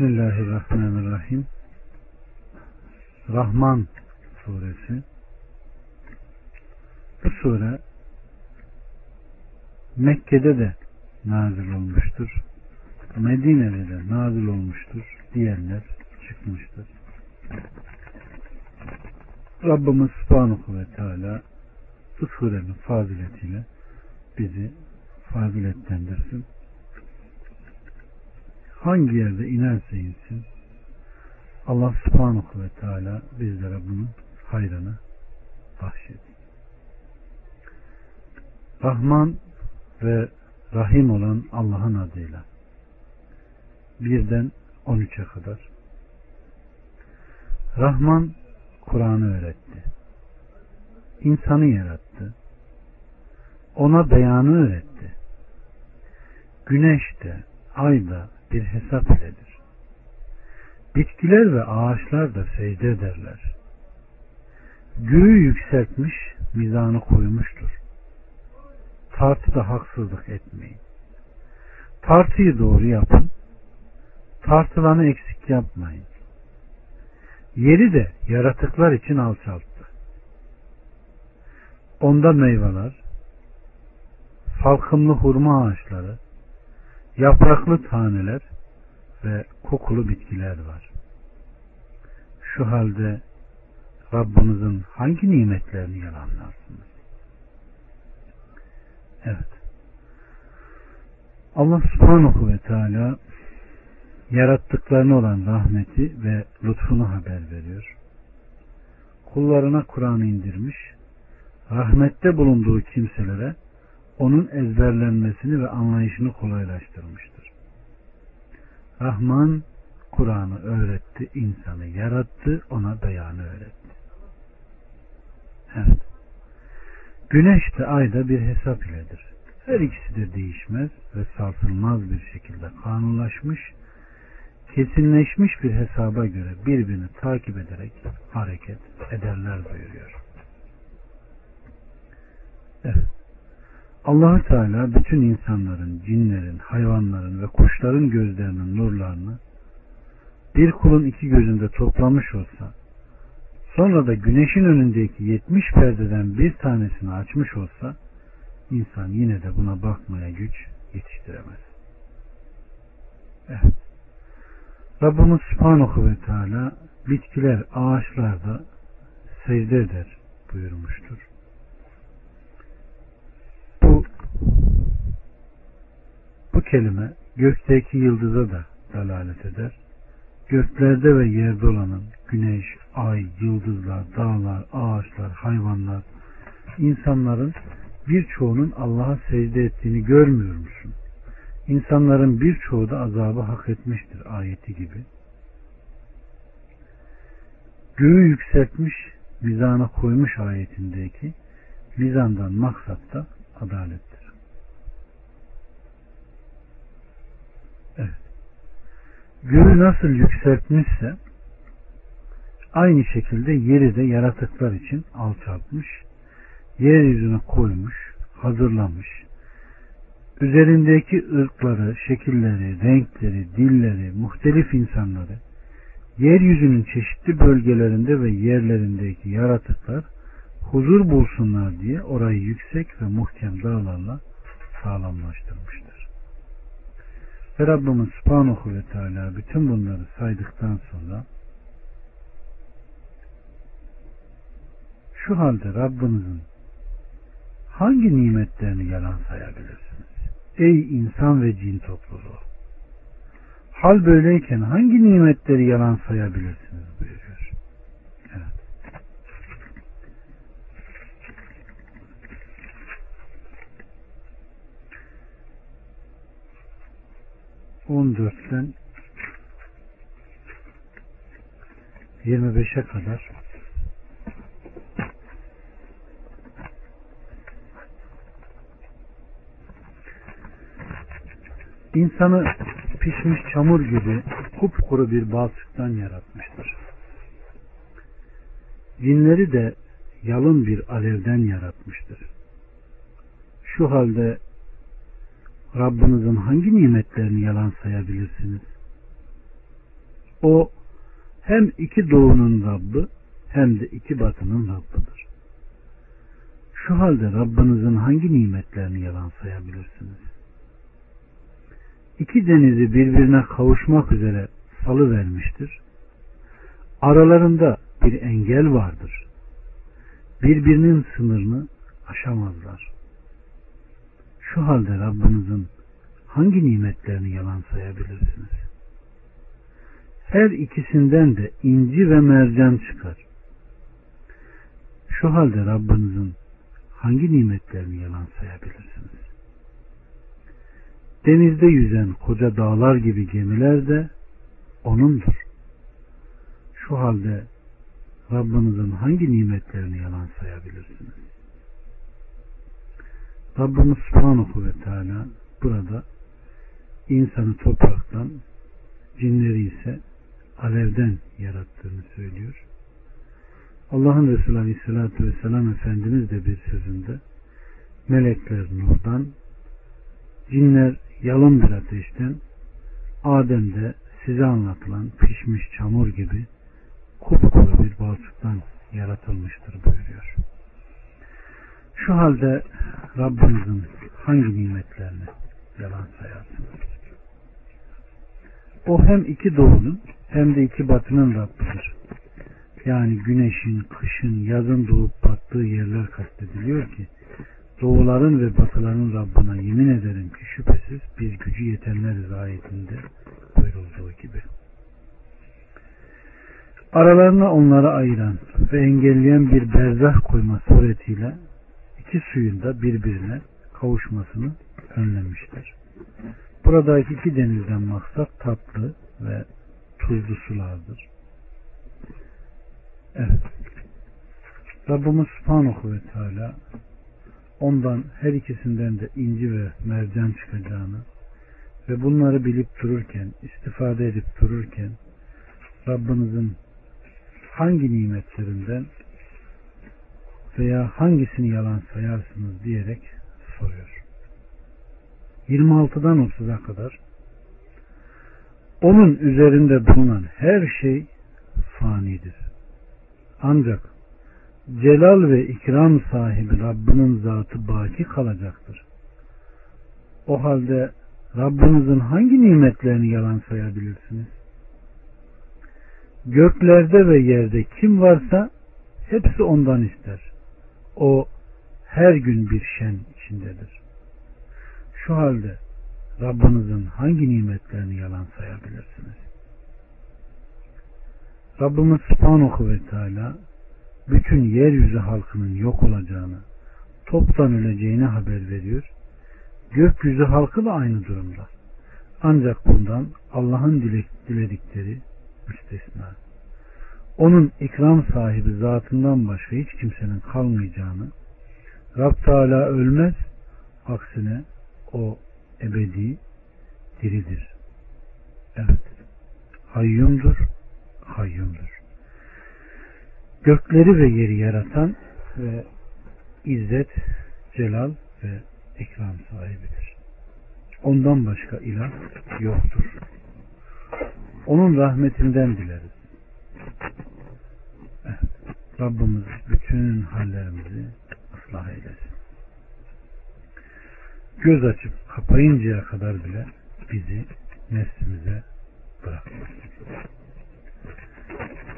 Bismillahirrahmanirrahim. Rahman suresi. Bu sure Mekke'de de nazil olmuştur. Medine'de de nazil olmuştur diyenler çıkmıştır. Rabbimiz Subhanahu ve Teala bu surenin faziletiyle bizi faziletlendirsin hangi yerde inerse insin Allah subhanahu ve teala bizlere bunun hayrını bahşedin. Rahman ve Rahim olan Allah'ın adıyla birden 13'e kadar Rahman Kur'an'ı öğretti. İnsanı yarattı. Ona beyanı öğretti. Güneş de, ay da, bir hesap iledir. Bitkiler ve ağaçlar da secde ederler. Göğü yükseltmiş, mizanı koymuştur. Tartıda haksızlık etmeyin. Tartıyı doğru yapın. Tartılanı eksik yapmayın. Yeri de yaratıklar için alçalttı. Onda meyveler, salkımlı hurma ağaçları, yapraklı taneler ve kokulu bitkiler var. Şu halde Rabbinizin hangi nimetlerini yalanlarsınız? Evet. Allah subhanahu ve teala yarattıklarına olan rahmeti ve lütfunu haber veriyor. Kullarına Kur'an'ı indirmiş, rahmette bulunduğu kimselere onun ezberlenmesini ve anlayışını kolaylaştırmıştır. Rahman Kur'an'ı öğretti, insanı yarattı, ona beyanı öğretti. Evet. Güneş de ay da bir hesap iledir. Her ikisi de değişmez ve sarsılmaz bir şekilde kanunlaşmış, kesinleşmiş bir hesaba göre birbirini takip ederek hareket ederler buyuruyor. Evet. Allah Teala bütün insanların, cinlerin, hayvanların ve kuşların gözlerinin nurlarını bir kulun iki gözünde toplamış olsa sonra da güneşin önündeki yetmiş perdeden bir tanesini açmış olsa insan yine de buna bakmaya güç yetiştiremez. Evet. Rabbimiz Subhanahu ve Teala bitkiler, ağaçlar da secde eder buyurmuştur. Bu kelime gökteki yıldıza da dalalet eder. Göklerde ve yerde olanın güneş, ay, yıldızlar, dağlar, ağaçlar, hayvanlar, insanların birçoğunun Allah'a secde ettiğini görmüyor musun? İnsanların birçoğu da azabı hak etmiştir ayeti gibi. Göğü yükseltmiş, mizana koymuş ayetindeki mizandan maksat da adalet. Evet. Göğü nasıl yükseltmişse aynı şekilde yeri de yaratıklar için alçaltmış, yeryüzüne koymuş, hazırlamış. Üzerindeki ırkları, şekilleri, renkleri, dilleri, muhtelif insanları, yeryüzünün çeşitli bölgelerinde ve yerlerindeki yaratıklar huzur bulsunlar diye orayı yüksek ve muhkem dağlarla sağlamlaştırmıştır. Ve Rabbimiz Subhanahu ve Teala bütün bunları saydıktan sonra şu halde Rabbinizin hangi nimetlerini yalan sayabilirsiniz? Ey insan ve cin topluluğu! Hal böyleyken hangi nimetleri yalan sayabilirsiniz buyuruyor. Evet. 14'ten 25'e kadar insanı pişmiş çamur gibi kupkuru bir balçıktan yaratmıştır. Cinleri de yalın bir alevden yaratmıştır. Şu halde Rabbinizin hangi nimetlerini yalan sayabilirsiniz? O hem iki doğunun Rabbi hem de iki batının Rabbidir. Şu halde Rabbinizin hangi nimetlerini yalan sayabilirsiniz? İki denizi birbirine kavuşmak üzere salı vermiştir. Aralarında bir engel vardır. Birbirinin sınırını aşamazlar. Şu halde Rabbinizin hangi nimetlerini yalan sayabilirsiniz? Her ikisinden de inci ve mercan çıkar. Şu halde Rabbinizin hangi nimetlerini yalan sayabilirsiniz? Denizde yüzen koca dağlar gibi gemiler de O'nundur. Şu halde Rabbinizin hangi nimetlerini yalan sayabilirsiniz? Rabbimiz Subhanahu ve Teala burada insanı topraktan, cinleri ise alevden yarattığını söylüyor. Allah'ın Resulü Aleyhisselatü Vesselam Efendimiz de bir sözünde melekler nurdan, cinler yalın bir ateşten, Adem de size anlatılan pişmiş çamur gibi kupkuru bir balçıktan yaratılmıştır buyuruyor. Şu halde Rabbinizin hangi nimetlerini yalan sayarsınız? O hem iki doğunun hem de iki batının Rabbidir. Yani güneşin, kışın, yazın doğup battığı yerler kastediliyor ki doğuların ve batıların Rabbına yemin ederim ki şüphesiz bir gücü yetenleriz ayetinde buyurulduğu gibi. Aralarına onları ayıran ve engelleyen bir berzah koyma suretiyle iki suyun da birbirine kavuşmasını önlemiştir. Buradaki iki denizden maksat tatlı ve tuzlu sulardır. Evet. Rabbimiz Subhanahu ve Teala ondan her ikisinden de inci ve mercan çıkacağını ve bunları bilip dururken, istifade edip dururken Rabbinizin hangi nimetlerinden veya hangisini yalan sayarsınız diyerek soruyor. 26'dan 30'a kadar onun üzerinde bulunan her şey fanidir. Ancak celal ve ikram sahibi Rabbinin zatı baki kalacaktır. O halde Rabbinizin hangi nimetlerini yalan sayabilirsiniz? Göklerde ve yerde kim varsa hepsi ondan ister. O her gün bir şen içindedir. Şu halde Rabbinizin hangi nimetlerini yalan sayabilirsiniz? Rabbimiz Subhanahu ve Teala bütün yeryüzü halkının yok olacağını, toptan öleceğini haber veriyor. Gökyüzü halkı da aynı durumda. Ancak bundan Allah'ın diledikleri müstesna. Onun ikram sahibi zatından başka hiç kimsenin kalmayacağını, Rab Teala ölmez, aksine o ebedi diridir. Evet. Hayyumdur, hayyumdur. Gökleri ve yeri yaratan ve izzet, celal ve ikram sahibidir. Ondan başka ilah yoktur. Onun rahmetinden dileriz. Rabbimiz bütün hallerimizi ıslah eylesin. Göz açıp kapayıncaya kadar bile bizi neslimize bırakmasın.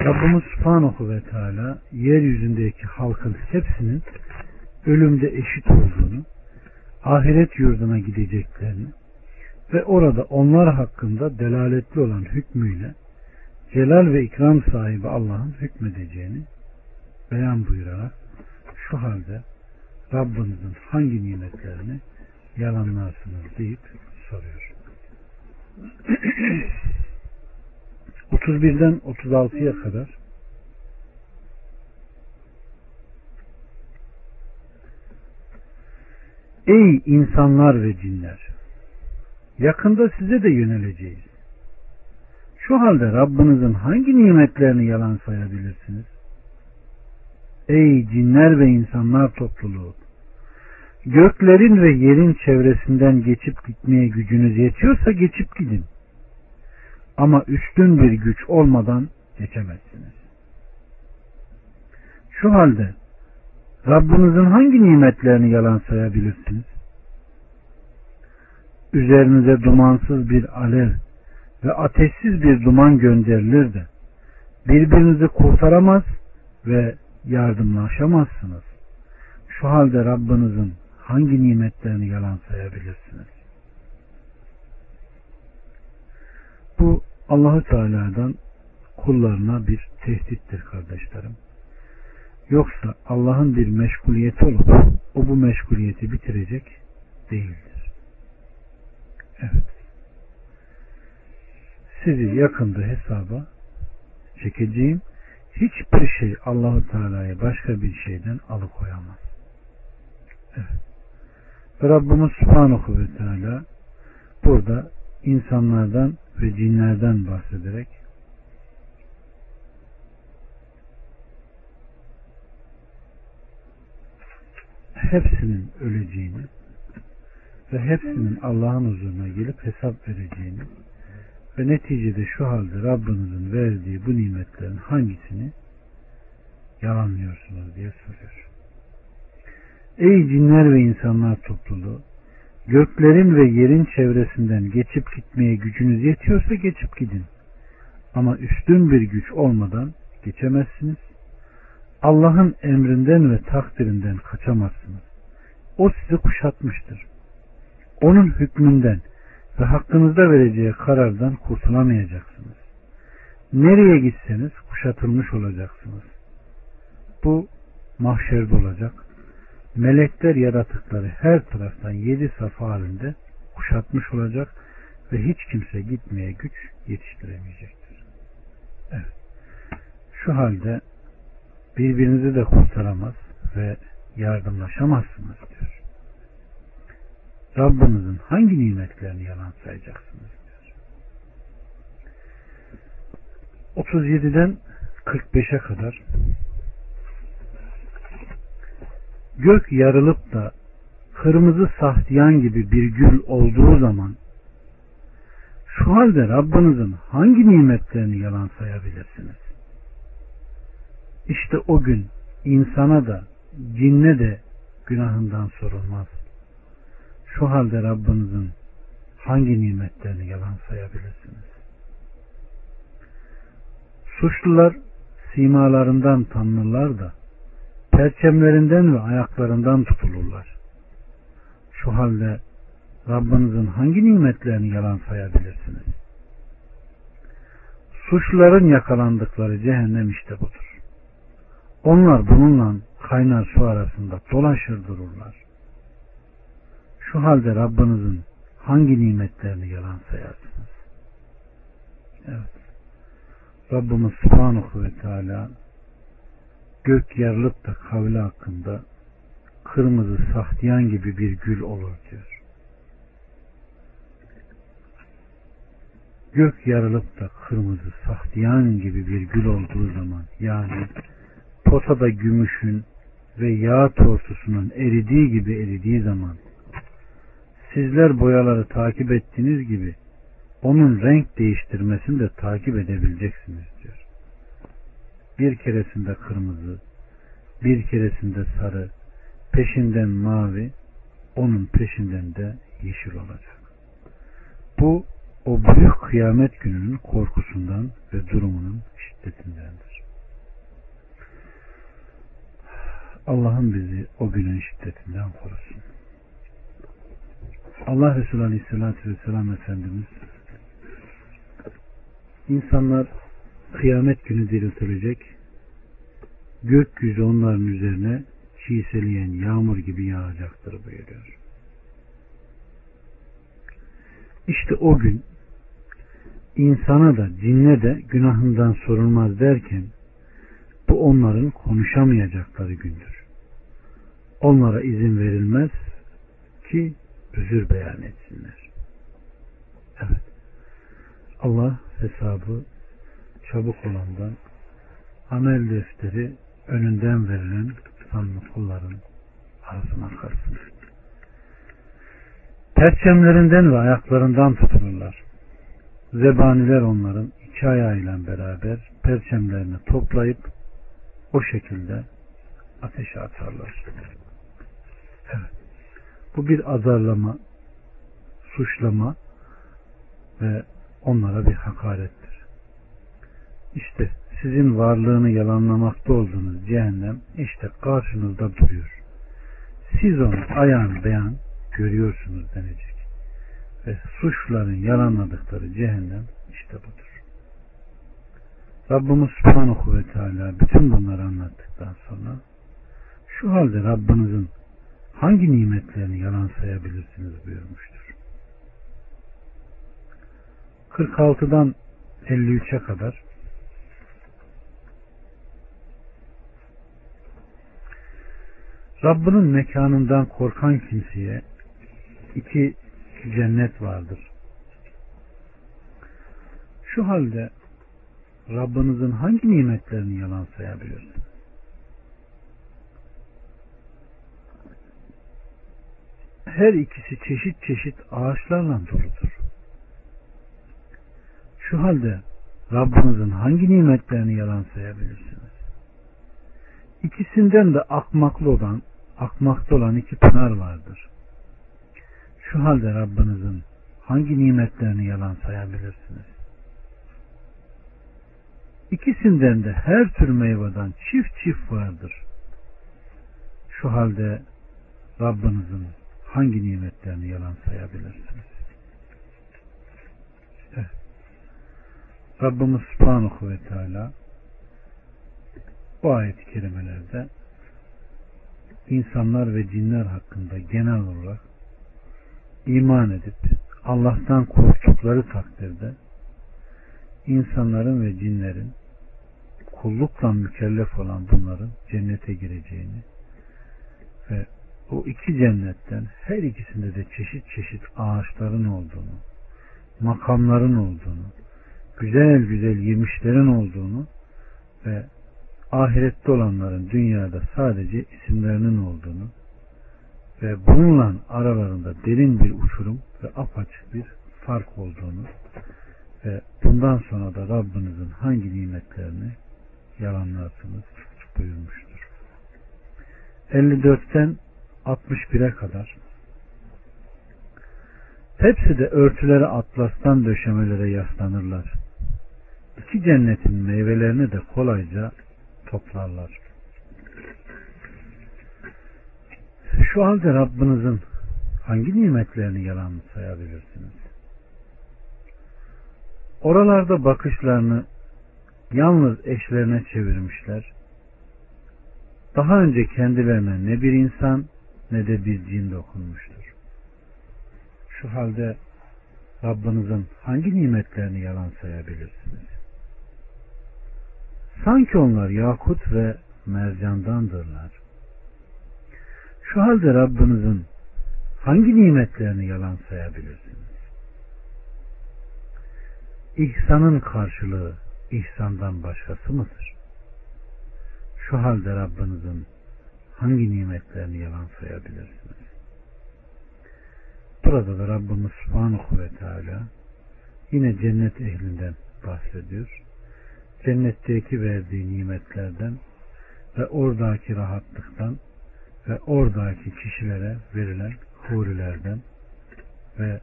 Rabbimiz Subhanahu ve Teala yeryüzündeki halkın hepsinin ölümde eşit olduğunu, ahiret yurduna gideceklerini ve orada onlar hakkında delaletli olan hükmüyle celal ve ikram sahibi Allah'ın hükmedeceğini beyan buyurarak şu halde Rabbinizin hangi nimetlerini yalanlarsınız deyip soruyor. 31'den 36'ya kadar Ey insanlar ve cinler! Yakında size de yöneleceğiz. Şu halde Rabbinizin hangi nimetlerini yalan sayabilirsiniz? Ey cinler ve insanlar topluluğu! Göklerin ve yerin çevresinden geçip gitmeye gücünüz yetiyorsa geçip gidin. Ama üstün bir güç olmadan geçemezsiniz. Şu halde Rabbinizin hangi nimetlerini yalan sayabilirsiniz? Üzerinize dumansız bir alev ve ateşsiz bir duman gönderilir de birbirinizi kurtaramaz ve yardımlaşamazsınız. Şu halde Rabbinizin hangi nimetlerini yalan sayabilirsiniz? Bu Allahü Teala'dan kullarına bir tehdittir kardeşlerim. Yoksa Allah'ın bir meşguliyeti olup o bu meşguliyeti bitirecek değildir. Evet. Sizi yakında hesaba çekeceğim. Hiçbir şey Allahu Teala'yı başka bir şeyden alıkoyamaz. Evet. Ve Rabbimiz Subhanahu ve Teala burada insanlardan ve cinlerden bahsederek hepsinin öleceğini ve hepsinin Allah'ın huzuruna gelip hesap vereceğini ve neticede şu halde Rabbinizin verdiği bu nimetlerin hangisini yalanlıyorsunuz diye soruyor. Ey cinler ve insanlar topluluğu göklerin ve yerin çevresinden geçip gitmeye gücünüz yetiyorsa geçip gidin. Ama üstün bir güç olmadan geçemezsiniz. Allah'ın emrinden ve takdirinden kaçamazsınız. O sizi kuşatmıştır. Onun hükmünden ve hakkınızda vereceği karardan kurtulamayacaksınız. Nereye gitseniz kuşatılmış olacaksınız. Bu mahşerde olacak. Melekler yaratıkları her taraftan yedi safa halinde kuşatmış olacak ve hiç kimse gitmeye güç yetiştiremeyecektir. Evet. Şu halde birbirinizi de kurtaramaz ve yardımlaşamazsınız diyor. Rabbinizin hangi nimetlerini yalan sayacaksınız diyor. 37'den 45'e kadar gök yarılıp da kırmızı sahtiyan gibi bir gül olduğu zaman şu halde Rabbinizin hangi nimetlerini yalan sayabilirsiniz? İşte o gün insana da cinne de günahından sorulmaz. Şu halde Rabbinizin hangi nimetlerini yalan sayabilirsiniz? Suçlular simalarından tanınırlar da perçemlerinden ve ayaklarından tutulurlar. Şu halde Rabbinizin hangi nimetlerini yalan sayabilirsiniz? Suçluların yakalandıkları cehennem işte budur. Onlar bununla kaynar su arasında dolaşır dururlar. Şu halde Rabbinizin hangi nimetlerini yalan sayarsınız? Evet. Rabbimiz Subhanahu ve Teala gök yarılıp da kavli hakkında kırmızı sahtiyan gibi bir gül olur diyor. Gök yarılıp da kırmızı sahtiyan gibi bir gül olduğu zaman yani potada gümüşün ve yağ tortusunun eridiği gibi eridiği zaman sizler boyaları takip ettiğiniz gibi onun renk değiştirmesini de takip edebileceksiniz diyor. Bir keresinde kırmızı, bir keresinde sarı, peşinden mavi, onun peşinden de yeşil olacak. Bu o büyük kıyamet gününün korkusundan ve durumunun şiddetindendir. Allah'ın bizi o günün şiddetinden korusun. Allah Resulü Aleyhisselatü Vesselam Efendimiz insanlar kıyamet günü diriltilecek gökyüzü onların üzerine çiğseleyen yağmur gibi yağacaktır buyuruyor. İşte o gün insana da cinne de günahından sorulmaz derken bu onların konuşamayacakları gündür. Onlara izin verilmez ki özür beyan etsinler. Evet. Allah hesabı çabuk olandan amel defteri önünden verilen sanlı kulların arasına karsın. Perçemlerinden ve ayaklarından tutulurlar. Zebaniler onların iki ayağıyla beraber perçemlerini toplayıp o şekilde ateşe atarlar. Evet. Bu bir azarlama, suçlama ve onlara bir hakarettir. İşte sizin varlığını yalanlamakta olduğunuz cehennem işte karşınızda duruyor. Siz onu ayan beyan görüyorsunuz denecek. Ve suçların yalanladıkları cehennem işte budur. Rabbimiz Subhanahu ve Teala bütün bunları anlattıktan sonra şu halde Rabbinizin hangi nimetlerini yalan sayabilirsiniz buyurmuştur. 46'dan 53'e kadar Rabbinin mekanından korkan kimseye iki cennet vardır. Şu halde Rabbinizin hangi nimetlerini yalan sayabilirsiniz? Her ikisi çeşit çeşit ağaçlarla doludur. Şu halde Rabbinizin hangi nimetlerini yalan sayabilirsiniz? İkisinden de akmaklı olan, akmakta olan iki pınar vardır. Şu halde Rabbinizin hangi nimetlerini yalan sayabilirsiniz? İkisinden de her tür meyveden çift çift vardır. Şu halde Rabbinizin hangi nimetlerini yalan sayabilirsiniz? Evet. Rabbimiz Subhanahu ve Teala bu ayet-i kerimelerde insanlar ve cinler hakkında genel olarak iman edip Allah'tan korktukları takdirde insanların ve cinlerin kullukla mükellef olan bunların cennete gireceğini ve o iki cennetten her ikisinde de çeşit çeşit ağaçların olduğunu, makamların olduğunu, güzel güzel yemişlerin olduğunu ve ahirette olanların dünyada sadece isimlerinin olduğunu ve bununla aralarında derin bir uçurum ve apaçık bir fark olduğunu ve bundan sonra da Rabbinizin hangi nimetlerini yalanlarsınız buyurmuştur. 54'ten 61'e kadar hepsi de örtüleri atlastan döşemelere yaslanırlar. İki cennetin meyvelerini de kolayca toplarlar. Şu halde Rabbinizin hangi nimetlerini yalan sayabilirsiniz? Oralarda bakışlarını yalnız eşlerine çevirmişler. Daha önce kendilerine ne bir insan ne de bir cin dokunmuştur. Şu halde Rabbinizin hangi nimetlerini yalan sayabilirsiniz? Sanki onlar yakut ve mercandandırlar. Şu halde Rabbinizin hangi nimetlerini yalan sayabilirsiniz? İhsanın karşılığı ihsandan başkası mıdır? Şu halde Rabbinizin hangi nimetlerini yalan sayabilirsiniz? Burada da Rabbimiz Subhanahu ve Teala yine cennet ehlinden bahsediyor. Cennetteki verdiği nimetlerden ve oradaki rahatlıktan ve oradaki kişilere verilen hurilerden ve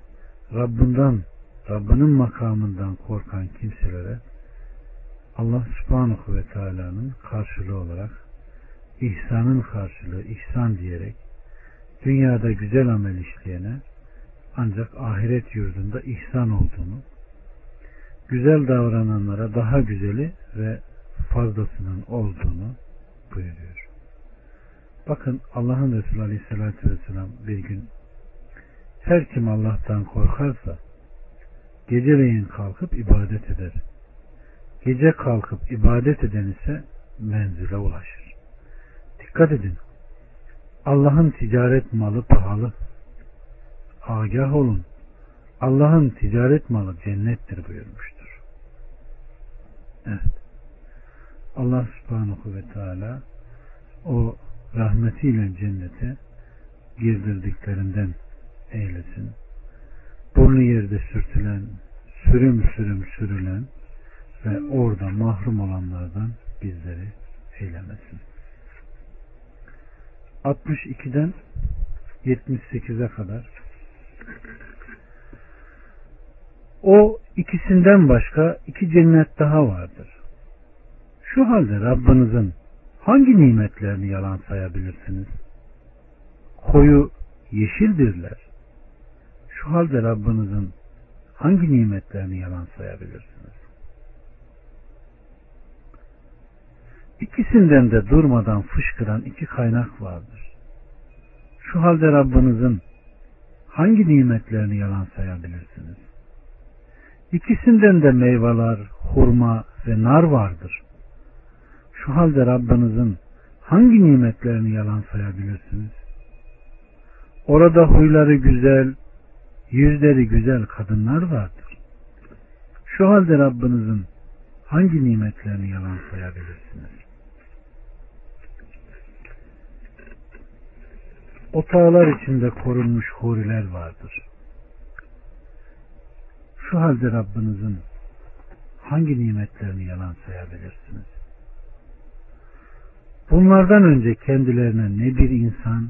Rabbinden, Rabbinin makamından korkan kimselere Allah subhanahu ve teala'nın karşılığı olarak ihsanın karşılığı ihsan diyerek dünyada güzel amel işleyene ancak ahiret yurdunda ihsan olduğunu güzel davrananlara daha güzeli ve fazlasının olduğunu buyuruyor. Bakın Allah'ın Resulü Aleyhisselatü Vesselam bir gün her kim Allah'tan korkarsa geceleyin kalkıp ibadet eder. Gece kalkıp ibadet eden ise menzile ulaşır. Dikkat edin. Allah'ın ticaret malı pahalı. Agah olun. Allah'ın ticaret malı cennettir buyurmuştur. Evet. Allah subhanahu ve teala o rahmetiyle cennete girdirdiklerinden eylesin. Burnu yerde sürtülen, sürüm sürüm sürülen ve orada mahrum olanlardan bizleri eylemesin. 62'den 78'e kadar o ikisinden başka iki cennet daha vardır. Şu halde Rabbinizin hangi nimetlerini yalan sayabilirsiniz? Koyu yeşildirler. Şu halde Rabbinizin hangi nimetlerini yalan sayabilirsiniz? İkisinden de durmadan fışkıran iki kaynak vardır. Şu halde Rabbinizin hangi nimetlerini yalan sayabilirsiniz? İkisinden de meyveler, hurma ve nar vardır. Şu halde Rabbinizin hangi nimetlerini yalan sayabilirsiniz? Orada huyları güzel, yüzleri güzel kadınlar vardır. Şu halde Rabbinizin hangi nimetlerini yalan sayabilirsiniz? Otağlar içinde korunmuş huriler vardır. Şu halde Rabbinizin hangi nimetlerini yalan sayabilirsiniz? Bunlardan önce kendilerine ne bir insan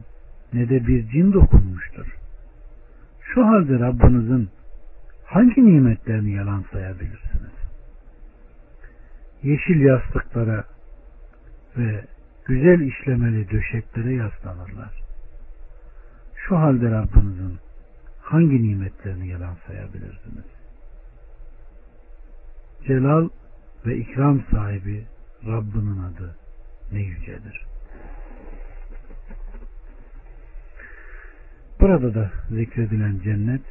ne de bir cin dokunmuştur. Şu halde Rabbinizin hangi nimetlerini yalan sayabilirsiniz? Yeşil yastıklara ve güzel işlemeli döşeklere yaslanırlar. Şu halde Rabbinizin hangi nimetlerini yalan sayabilirsiniz? Celal ve ikram sahibi Rabbinin adı ne yücedir. Burada da zikredilen cennet,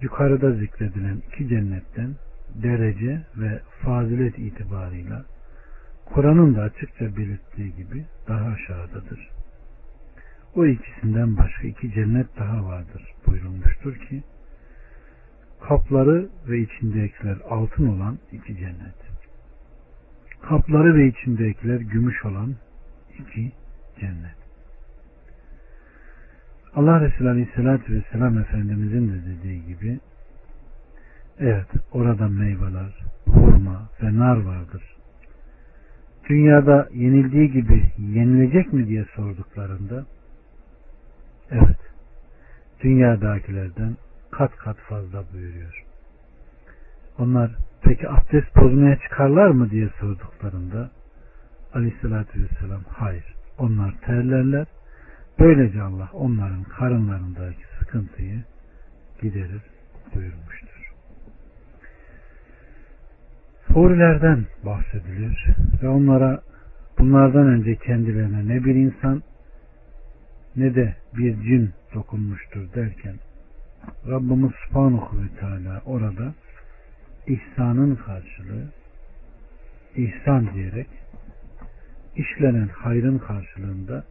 yukarıda zikredilen iki cennetten derece ve fazilet itibarıyla Kur'an'ın da açıkça belirttiği gibi daha aşağıdadır. O ikisinden başka iki cennet daha vardır buyurulmuştur ki kapları ve içindekiler altın olan iki cennet. Kapları ve içindekiler gümüş olan iki cennet. Allah Resulü Aleyhisselatü Vesselam Efendimizin de dediği gibi evet orada meyveler, hurma ve nar vardır. Dünyada yenildiği gibi yenilecek mi diye sorduklarında evet dünyadakilerden kat kat fazla buyuruyor. Onlar peki abdest bozmaya çıkarlar mı diye sorduklarında Aleyhisselatü Vesselam hayır. Onlar terlerler. Böylece Allah onların karınlarındaki sıkıntıyı giderir buyurmuştur. Hurilerden bahsediliyor ve onlara bunlardan önce kendilerine ne bir insan ne de bir cin dokunmuştur derken Rabbimiz Subhanahu ve Teala orada ihsanın karşılığı ihsan diyerek işlenen hayrın karşılığında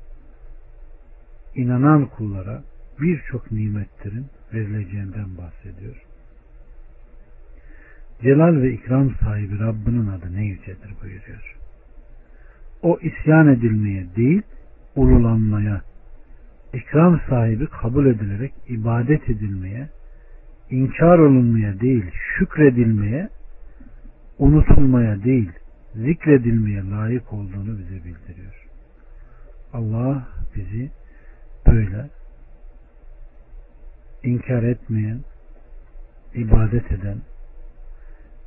inanan kullara birçok nimetlerin verileceğinden bahsediyor. Celal ve ikram sahibi Rabbinin adı ne yücedir buyuruyor. O isyan edilmeye değil, ululanmaya, ikram sahibi kabul edilerek ibadet edilmeye, inkar olunmaya değil, şükredilmeye, unutulmaya değil, zikredilmeye layık olduğunu bize bildiriyor. Allah bizi böyle inkar etmeyen, ibadet eden,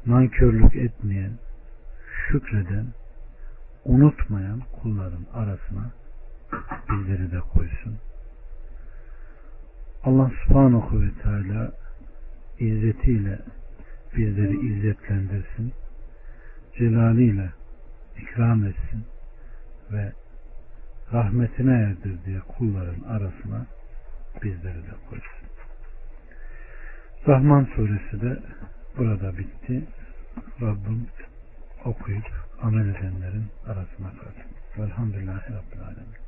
nankörlük etmeyen, şükreden, unutmayan kulların arasına bizleri de koysun. Allah subhanahu ve teala izzetiyle bizleri izzetlendirsin. Celaliyle ikram etsin ve rahmetine erdirdiği kulların arasına bizleri de koysun. Rahman suresi de burada bitti. Rabbim okuyup amel edenlerin arasına kalsın. Velhamdülillahi Rabbil Alemin.